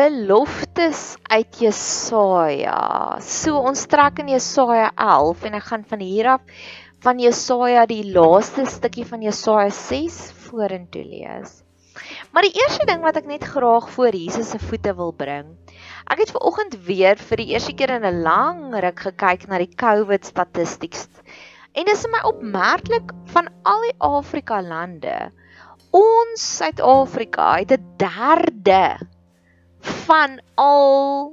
Beloftes uit Jesaja. So ons trek in Jesaja 11 en ek gaan van hier af van Jesaja die laaste stukkie van Jesaja 6 vorentoe lees. Maar die eerste ding wat ek net graag voor Jesus se voete wil bring. Ek het ver oggend weer vir die eerste keer in 'n lang ruk gekyk na die COVID statistiek. En dit is my opmerklik van al die Afrika lande. Ons Suid-Afrika het 'n derde van al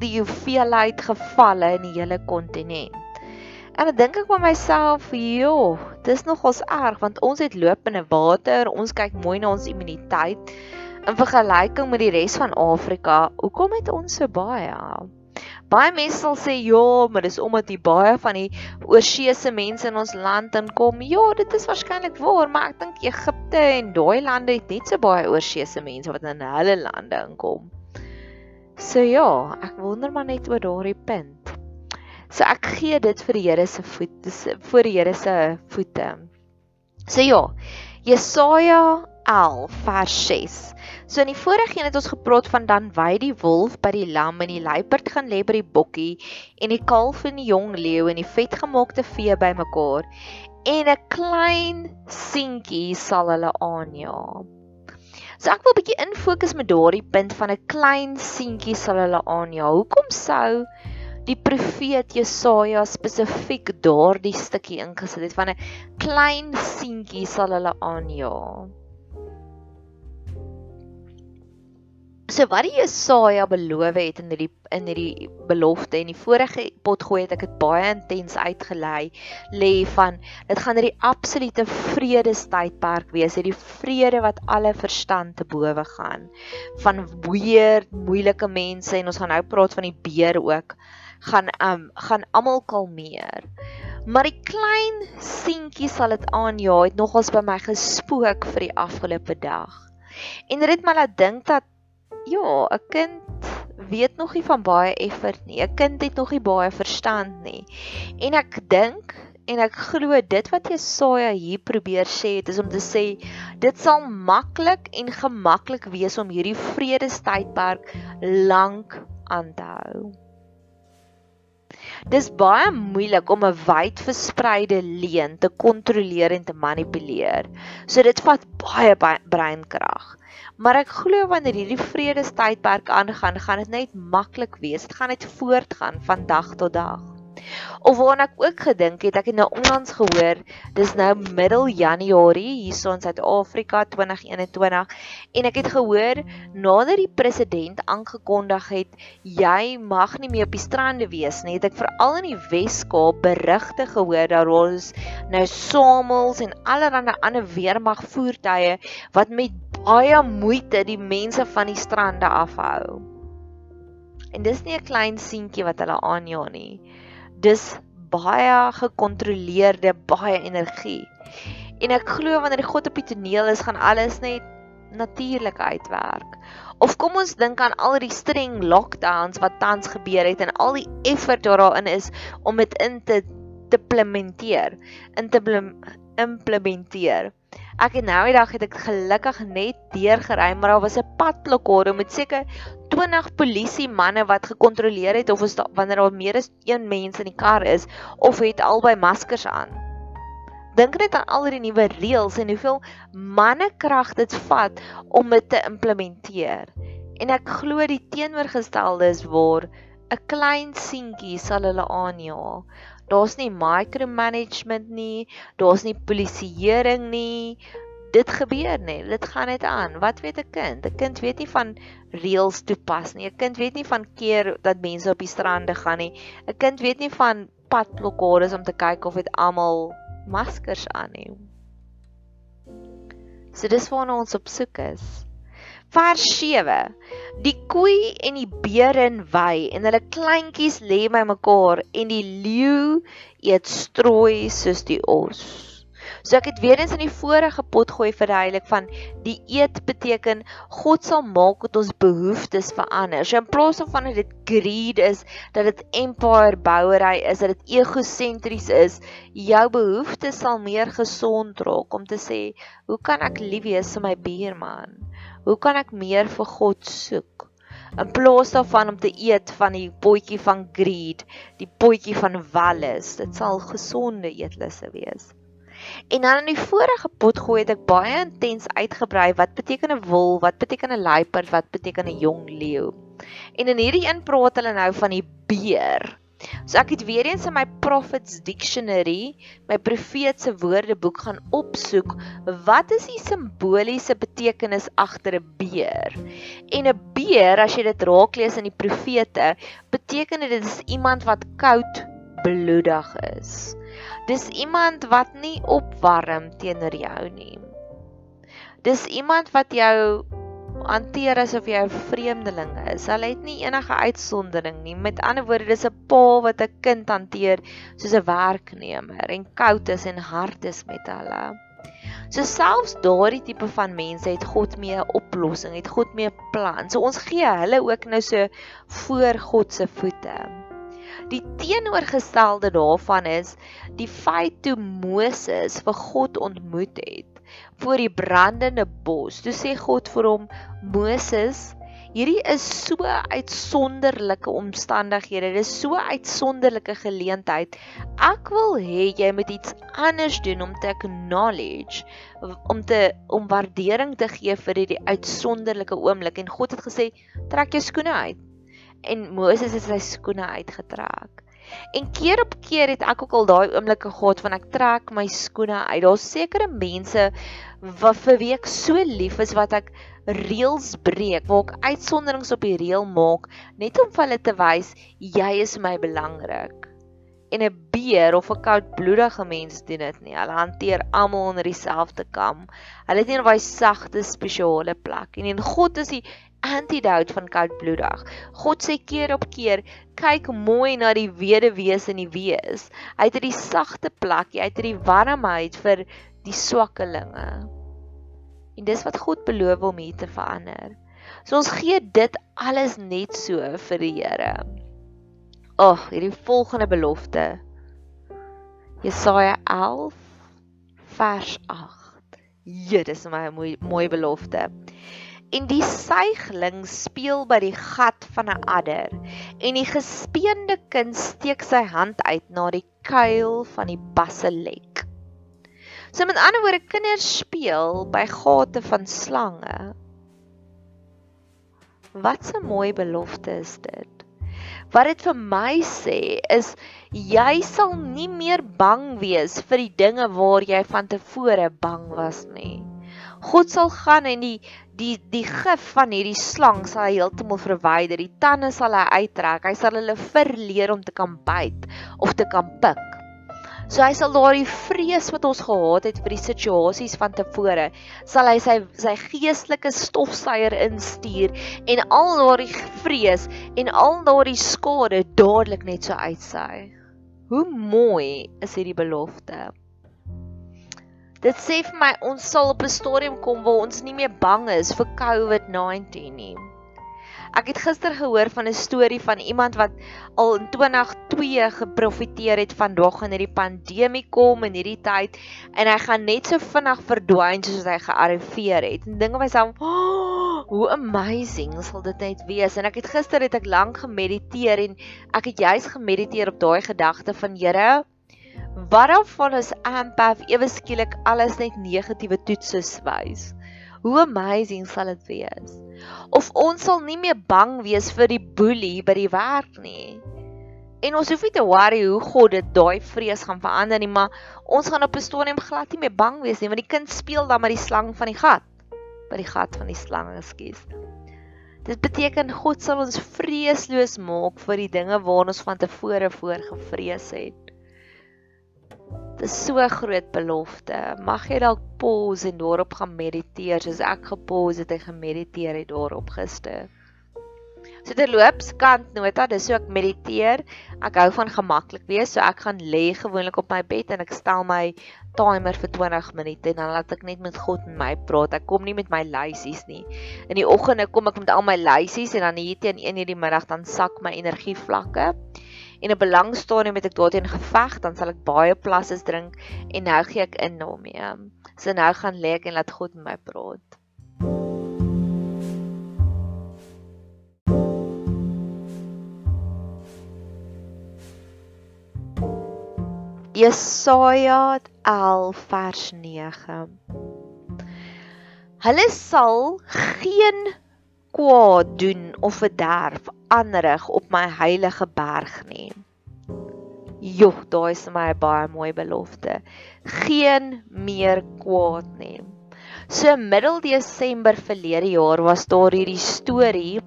die hoeveelheid gevalle in die hele kontinent. En dan dink ek by myself, joh, dis nogals erg want ons het lopende water, ons kyk mooi na ons immuniteit in vergelyking met die res van Afrika. Hoekom het ons so baie? Baie mense sal sê ja, maar dis omdat jy baie van die oorseese mense in ons land inkom. Ja, dit is waarskynlik waar, maar ek dink Egipte en daai lande het net so baie oorseese mense wat in hulle lande inkom. So ja, ek wonder maar net oor daardie punt. So ek gee dit vir die Here se voet, dis voor die Here se voete. So ja, Jesaja 11 vers 6. So in die vorige een het ons gepraat van dan wy die wolf by die lam en die luiperd gaan lê by die bokkie en die kalf en die jong leeu en die vetgemaakte vee bymekaar en 'n klein seentjie sal hulle aanjaag. So ek wil 'n bietjie infokus met daardie punt van 'n klein seentjie sal hulle aanjaag. Hoekom sou die profeet Jesaja spesifiek daardie stukkie ingesit het van 'n klein seentjie sal hulle aanjaag? So wat die Jesaja beloof het in hierdie in hierdie belofte en die vorige potgooi het ek dit baie intens uitgelei lê van dit gaan hierdie absolute vredestydperk wees, hierdie vrede wat alle verstand te bowe gaan van weer moeilike mense en ons gaan nou praat van die beer ook gaan um gaan almal kalmeer. Maar die klein seentjie sal dit aanjaag het nogals by my gespook vir die afgelope dag. En dit het my laat dink dat ja, 'n kind weet nog nie van baie effort nie. 'n Kind het nog nie baie verstand nie. En ek dink en ek glo dit wat Jesaja hier probeer sê, dit is om te sê dit sal maklik en gemaklik wees om hierdie vredestydperk lank aan te hou. Dis baie moeilik om 'n wyd verspreide leuen te kontroleer en te manipuleer. So dit vat baie breinkrag. Maar ek glo wanneer hierdie vredestydperk aangaan, gaan dit net maklik wees. Dit gaan net voortgaan van dag tot dag. Of waarna ek ook gedink het, ek het nou onlangs gehoor, dis nou middel Januarie hierso in Suid-Afrika 2021 en ek het gehoor nadat die president aangekondig het jy mag nie meer op die strande wees nie, het ek veral in die Wes-Kaap berigte gehoor dat ons nou samels en allerlei ander weermag voertuie wat met baie moeite die mense van die strande afhou. En dis nie 'n klein seentjie wat hulle aanjaag nie. Dis baie gekontroleerde, baie energie. En ek glo wanneer die God op die toneel is, gaan alles net natuurlik uitwerk. Of kom ons dink aan al die streng lockdowns wat tans gebeur het en al die effort wat daarin is om dit in te te implementeer, in te implementeer. Ek het nou die dag het ek gelukkig net deurgery, maar daar was 'n padblokkade met seker 20 polisie manne wat gekontroleer het of is da, wanneer daar meer as een mens in die kar is of het albei maskers aan. Dink net aan al die nuwe reëls en hoeveel mannekrag dit vat om dit te implementeer. En ek glo die teenoorgestelde is waar 'n klein seentjie sal hulle aanjaag. Daar's nie micromanagement nie, daar's nie polisieering nie. Dit gebeur nie. Dit gaan net aan. Wat weet 'n kind? 'n Kind weet nie van reëls toepas nie. 'n Kind weet nie van keer dat mense op die strande gaan nie. 'n Kind weet nie van padblokkades om te kyk of dit almal maskers aan het. So dis waarna ons op soek is. Vers 7. Die koei en die beere wy en hulle kleintjies lê by mekaar en die leeu eet strooi soos die os. So ek het weer eens in die vorige pot gooi verduidelik van die eet beteken God sal maak dat ons behoeftes verander. So in plaas van dat dit greed is, dat dit empire bouery is, dat dit egosentries is, jou behoeftes sal meer gesond raak om te sê, hoe kan ek lief wees vir my buurman? Hoe kan ek meer vir God soek? In plaas daarvan om te eet van die potjie van greed, die potjie van welles, dit sal gesonde eetlusse wees. En dan in die vorige pot gooi het ek baie intens uitgebrei wat beteken 'n wol, wat beteken 'n luiperd, wat beteken 'n jong leeu. En in hierdie een praat hulle nou van die beer. So ek het weer eens in my Prophets Dictionary, my profeetse woordeboek gaan opsoek, wat is die simboliese betekenis agter 'n beer? En 'n beer, as jy dit raak lees in die profete, beteken dit is iemand wat koud bloedig is. Dis iemand wat nie opwarm teenoor jou nie. Dis iemand wat jou hanteer asof jy 'n vreemdeling is. Hulle het nie enige uitsondering nie. Met ander woorde, dis 'n pa wat 'n kind hanteer soos 'n werknemer en koud is en hard is met hulle. So selfs daardie tipe van mense het God mee 'n oplossing, het God mee 'n plan. So ons gee hulle ook nou so voor God se voete. Die teenoorgestelde daarvan is die feit toe Moses vir God ontmoet het voor die brandende bos. Toe sê God vir hom: "Moses, hierdie is so uitsonderlike omstandighede. Dit is so uitsonderlike geleentheid. Ek wil hê jy moet iets anders doen om te acknowledge, om te om waardering te gee vir hierdie uitsonderlike oomblik." En God het gesê: "Trek jou skoene uit." en Moses het sy skoene uitgetrek. En keer op keer het ek ook al daai oomblikke gehad van ek trek my skoene uit. Daar's sekere mense wat vir wie ek so lief is wat ek reëls breek, waar ek uitsonderings op die reël maak net om vir hulle te wys jy is my belangrik. En 'n beer of 'n koudbloedige mens doen dit nie. Hulle hanteer almal onder dieselfde kam. Hulle het nie 'n baie sagte spesiale plek nie. En God is die antidote van koudbloedig. God sê keer op keer, kyk mooi na die weduwees en die wees. Hy het 'n sagte plek, hy het 'n warmheid vir die swakkelinge. En dis wat God beloof om hier te verander. So ons gee dit alles net so vir die Here. Ag, oh, hierdie volgende belofte. Jesaja 11 vers 8. Ja, dis my mooi mooi belofte en die suigling speel by die gat van 'n adder en die gespeende kind steek sy hand uit na die kuil van die basilek. So met ander woorde kinders speel by gate van slange. Wat 'n mooi belofte is dit. Wat dit vir my sê is jy sal nie meer bang wees vir die dinge waar jy van tevore bang was nie. God sal gaan en die die die gif van hierdie slang sal hy heeltemal verwyder. Die tande sal hy uittrek. Hy sal hulle verleer om te kan byt of te kan pik. So hy sal daardie vrees wat ons gehad het vir die situasies van tevore, sal hy sy sy geestelike stofsuier instuur en al daardie vrees en al daardie skade dadelik net so uitsuig. Hoe mooi is hierdie belofte? Dit sê vir my ons sal op 'n stadium kom waar ons nie meer bang is vir COVID-19 nie. Ek het gister gehoor van 'n storie van iemand wat al in 2002 geprofiteer het van dog in hierdie pandemie kom in hierdie tyd en hy gaan net so vinnig verdwyn soos hy gearriveer het. En dinge was dan oh, hoe amazing sal dit net wees. En ek het gister het ek lank gemediteer en ek het juis gemediteer op daai gedagte van Here Wat dan van ons empath ewe skielik alles net negatiewe toetse wys? Hoe amazing sal dit wees? Of ons sal nie meer bang wees vir die boelie by die werk nie. En ons hoef nie te worry hoe God dit daai vrees gaan verander nie, maar ons gaan op 'n stadium glad nie meer bang wees nie, want die kind speel dan met die slang van die gat. By die gat van die slang, ekskuus. Dit beteken God sal ons vreesloos maak vir die dinge waarna ons van tevore voor gevrees het. So groot belofte. Mag jy dalk pause en daarop gaan mediteer soos ek gepause het en gemediteer het daarop gister. So terloops, kantnota, dis so ek mediteer. Ek hou van gemaklik wees, so ek gaan lê gewoonlik op my bed en ek stel my timer vir 20 minute en dan laat ek net met God en my praat. Ek kom nie met my lysies nie. In die oggende kom ek met al my lysies en dan hier teen 1:00 die middag dan sak my energie vlakke en 'n belangstadium het ek daarteen geveg, dan sal ek baie plasses drink en nou gee ek in daarmee. So nou gaan lê ek en laat God met my praat. Jesaja 11 vers 9. Hulle sal geen kwaad doen of verderf aanrig op my heilige berg nie. Joh, daai is my baie mooi belofte. Geen meer kwaad nie. So middel Desember verlede jaar was daar hierdie storie,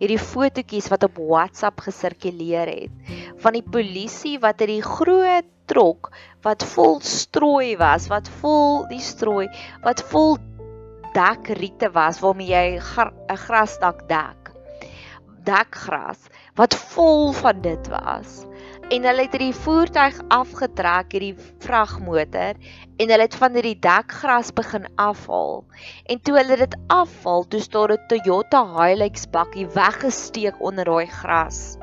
hierdie fotootjies wat op WhatsApp gesirkuleer het van die polisie wat hierdie groot trok wat vol strooi was, wat vol die strooi, wat vol dekriete was waarmee jy 'n grasdak dek. Dekgras wat vol van dit was. En hulle het hierdie voertuig afgetrek, hierdie vragmotor, en hulle het van hierdie dekgras begin afhaal. En toe hulle dit afhaal, toe staan 'n Toyota Hilux bakkie weggesteek onder daai gras.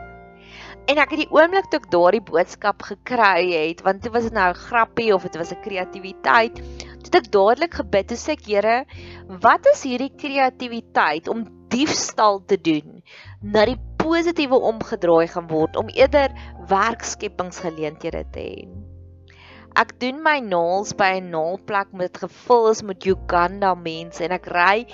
En ek het die oomblik toe ek daardie boodskap gekry het, want dit was nou 'n grappie of dit was 'n kreatiwiteit, het ek dadelik gebid, toe sê ek Here, wat is hierdie kreatiwiteit om diefstal te doen na die positiewe omgedraai gaan word om eerder werkskepingsgeleenthede te hê. Ek doen my naels by 'n naalplek met gevul is met Uganda mense en ek ry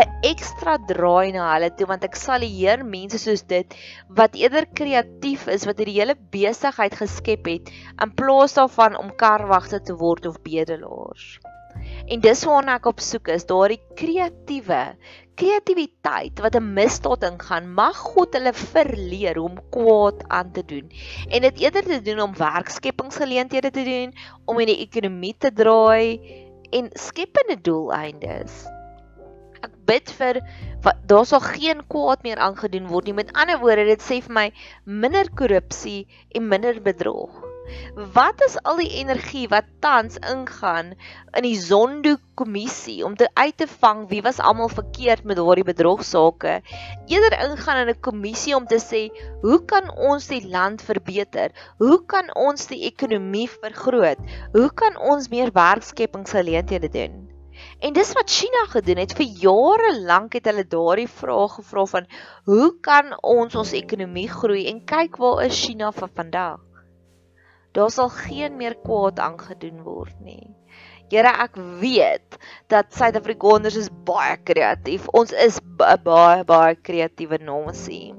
'n ekstra draai na hulle toe want ek sal leer mense soos dit wat eerder kreatief is wat hierdie hele besigheid geskep het in plaas daarvan om karwagte te word of bedelaars. En dis waarna ek op soek is, daardie kreatiewe kreatiwiteit wat 'n misdaad ingaan, mag God hulle verleer om kwaad aan te doen en dit eerder te doen om werkskepingsgeleenthede te doen, om in die ekonomie te draai en skepende doeleindes. Ek bid vir daar sal geen kwaad meer aangedoen word nie. Met ander woorde, dit sê vir my minder korrupsie en minder bedrog. Wat is al die energie wat tans ingaan in die Zondo kommissie om te uit te vang wie was almal verkeerd met daardie bedrogsaake? Eerder ingaan in 'n kommissie om te sê, hoe kan ons die land verbeter? Hoe kan ons die ekonomie vergroot? Hoe kan ons meer werkskepingsgeleenthede doen? En dis wat China gedoen het. Vir jare lank het hulle daardie vraag gevra van hoe kan ons ons ekonomie groei en kyk waar is China vir vandag? Daar sal geen meer kwaad aangedoen word nie. Here, ek weet dat Suid-Afrikaners is baie kreatief. Ons is baie baie kreatiewe nasie.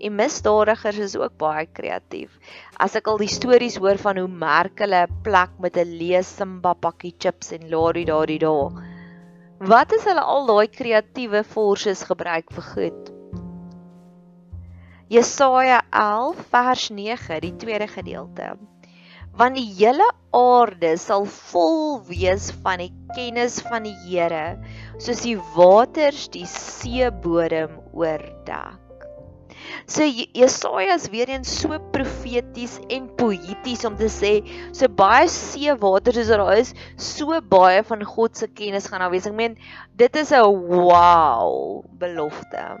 En misdadigers is ook baie kreatief. As ek al die stories hoor van hoe merk hulle 'n plek met 'n leë Simba pakkie chips en larie daardie daar. Wat is hulle al daai kreatiewe forces gebruik vir goed? Jesaja 11 vers 9, die tweede gedeelte. Want die hele aarde sal vol wees van die kennis van die Here, soos die waters die seebodem oordek. So Jesaja is weer eens so profeties en poëties om te sê so baie seewater soos daar is, so baie van God se kennis gaan aanwesig. Ek meen dit is 'n wow belofte.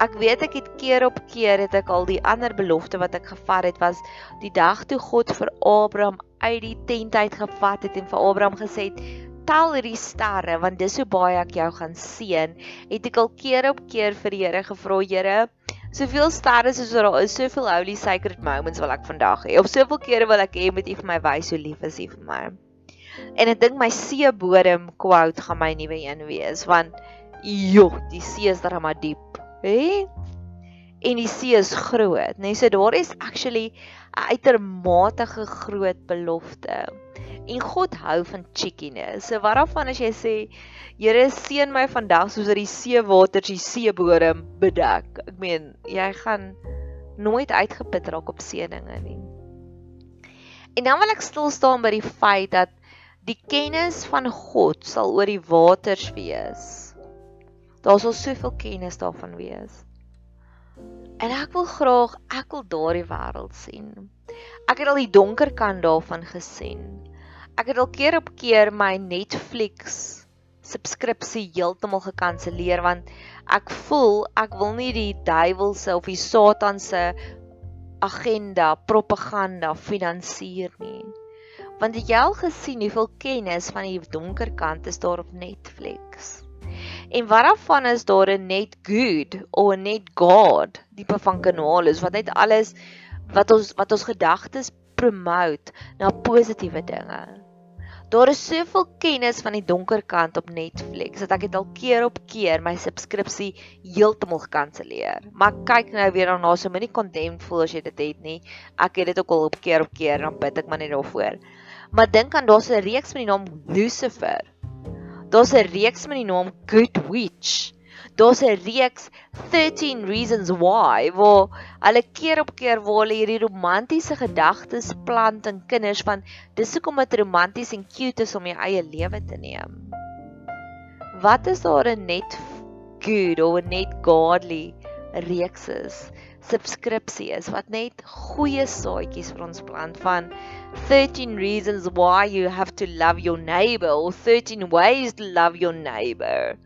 Ek weet ek het keer op keer het ek al die ander belofte wat ek gevat het was die dag toe God vir Abraham uit die tent uit gevat het en vir Abraham gesê het tel hierdie sterre want dis hoe baie ek jou gaan seën. Het ek al keer op keer vir die Here gevra, Here, soveel sterre soos daar is, soveel holy sacred moments wil ek vandag hê. Of soveel kere wil ek hê met U vir my wys hoe lief is U vir my. En ek dink my seebodem quote gaan my nuwe een wees want joh, die see is darem diep, hè? En die see is groot, né? Nee, so daar is actually 'n uitermate groot belofte. En God hou van cheekiness. So wat daarvan as jy sê, Here seën my vandag soos dat die seewaters die seebodem bedek. Ek meen, jy gaan nooit uitgeput raak op seëninge nie. En dan wil ek stil staan by die feit dat die kennis van God sal oor die waters wees. Daar sal soveel kennis daarvan wees. En ek wil graag ek wil daardie wêreld sien. Ek het al die donker kant daarvan gesien. Ek het al keer op keer my Netflix subskripsie heeltemal gekanselleer want ek voel ek wil nie die duiwelse of die satan se agenda, propaganda finansier nie. Want het jy al gesien hoeveel kennis van die donker kant is daar op Netflix? En waarvan is daar 'n net good of 'n net god tipe van kanaal is wat net alles wat ons wat ons gedagtes promote na positiewe dinge. Daar is soveel kennis van die donker kant op Netflix dat ek dit al keer op keer my subskripsie heeltemal gekanselleer. Maar kyk nou weer daarna so minie condemned voel as jy dit het nie. Ek het dit ook al op keer op keer dan bid ek maar net daarvoor. Maar dink aan daar's 'n reeks met die naam Lucifer. Daar's 'n reeks met die naam Good Witch daar's 'n reeks 13 reasons why waar hulle keer op keer waar hulle hierdie romantiese gedagtes plant in kinders van dis hoekom dit romanties en cute is om jou eie lewe te neem. Wat is daar 'n net good of 'n net godly reeks is? Subskripsie is wat net goeie saadjies vir ons plant van 13 reasons why you have to love your neighbor or 13 ways to love your neighbor.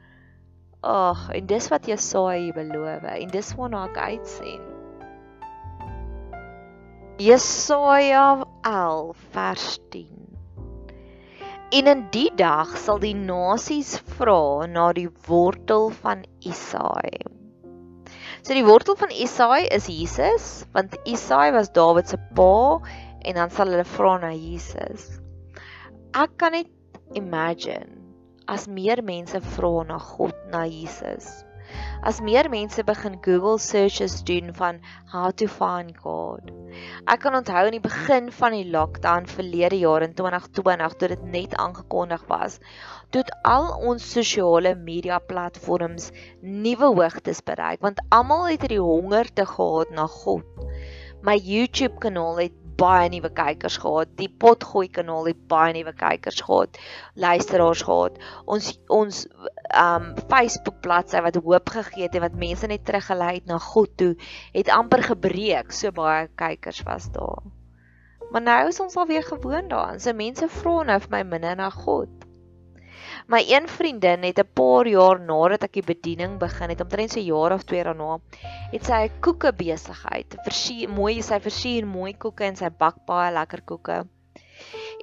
Ag, en dis wat Jesaja beloof en dis waarna ek uitsien. Jesaja 11 vers 10. En in die dag sal die nasies vra na die wortel van Isaai. So die wortel van Isaai is Jesus, want Isaai was Dawid se pa en dan sal hulle vra na Jesus. Ek kan net imagine as meer mense vra na God, na Jesus. As meer mense begin Google searches doen van how to find God. Ek kan onthou in die begin van die lockdown verlede jaar in 2020 toe dit net aangekondig was, toe al ons sosiale media platforms nuwe hoogtes bereik want almal het hierdie honger te gehad na God. My YouTube kanaal het baie nuwe kykers gehad. Die potgooi kanaal het baie nuwe kykers gehad, luisteraars gehad. Ons ons um Facebook bladsy wat hoop gegee het wat mense net teruggelei het na God toe, het amper gebreek. So baie kykers was daar. Maar nou is ons al weer gewoond daaraan. So mense vra nou vir my minder na God. My een vriendin het 'n paar jaar nadat ek die bediening begin het, omtrent 'n jaar of 2 daarna, het sy 'n koeke besigheid. Versier mooi, sy versier mooi koeke en sy bak baie lekker koeke.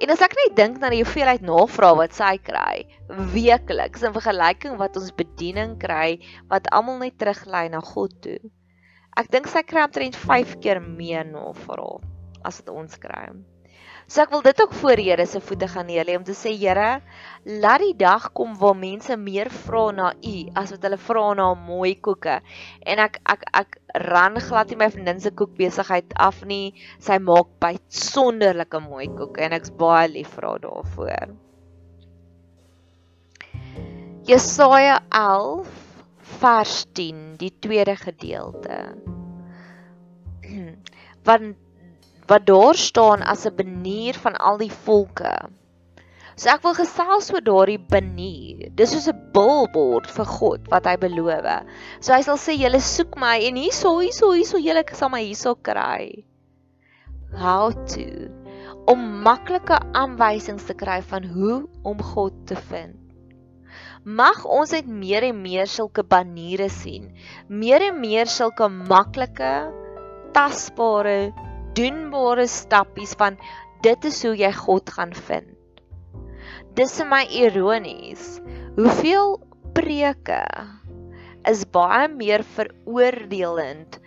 En as ek net dink na die hoeveelheid navrae wat sy kry weekliks in vergelyking wat ons bediening kry wat almal net teruglei na God toe. Ek dink sy kry omtrent 5 keer meer navrae as wat ons kry. So ek wil dit ook voor Here se voete gaan neer lê om te sê Here, laat die dag kom waar mense meer vra na U as wat hulle vra na mooi koeke. En ek ek ek ran glad nie my vriendin se koekbesigheid af nie. Sy maak baie sonderlike mooi koeke en ek's baie lief vir haar daarvoor. Jesaja 11 vers 10, die tweede gedeelte. Want wat daar staan as 'n banier van al die volke. So ek wil gesels oor daardie banier. Dis soos 'n billboard vir God wat hy beloof. So hy sal sê julle soek my en hierso hierso hierso julle sal my hierso kry. how to om maklike aanwysings te kry van hoe om God te vind. Mag ons net meer en meer sulke baniere sien. Meer en meer sulke maklike, tasbare, doenbare stappies van dit is hoe jy God gaan vind. Dis vir my ironies. Hoeveel preke is baie meer veroordelend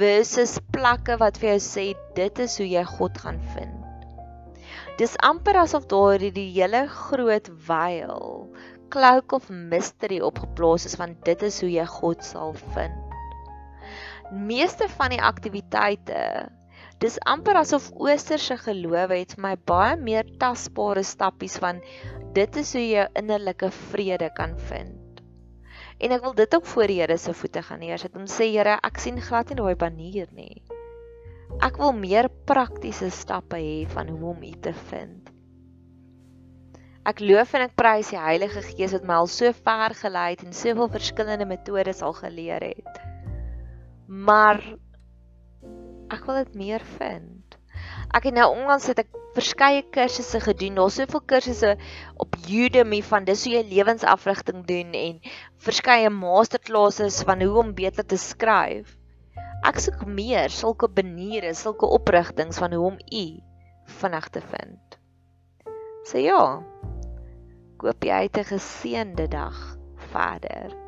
versus plakke wat vir jou sê dit is hoe jy God gaan vind. Dis amper asof daar die hele groot veil, cloak of mystery opgeplaas is van dit is hoe jy God sal vind. Meeste van die aktiwiteite, dis amper asof oosterse gelowe het my baie meer tasbare stappies van dit is hoe jy innerlike vrede kan vind. En ek wil dit ook voor die Here se voete gaan neersit om sê Here, ek sien glad nie daai banier nie. Ek wil meer praktiese stappe hê van hoe om U te vind. Ek loof en ek prys die Heilige Gees wat my al so ver gelei het en soveel verskillende metodes al geleer het. Maar ek wil dit meer vind. Ek het nou onlangs het ek verskeie kursusse gedoen. Daar's soveel kursusse op Udemy van dis hoe jy lewensafrigting doen en verskeie masterclasses van hoe om beter te skryf. Ek soek meer sulke baniere, sulke oprigtings van hoe om u vinnig te vind. So ja. Koop jy uit 'n geseënde dag verder.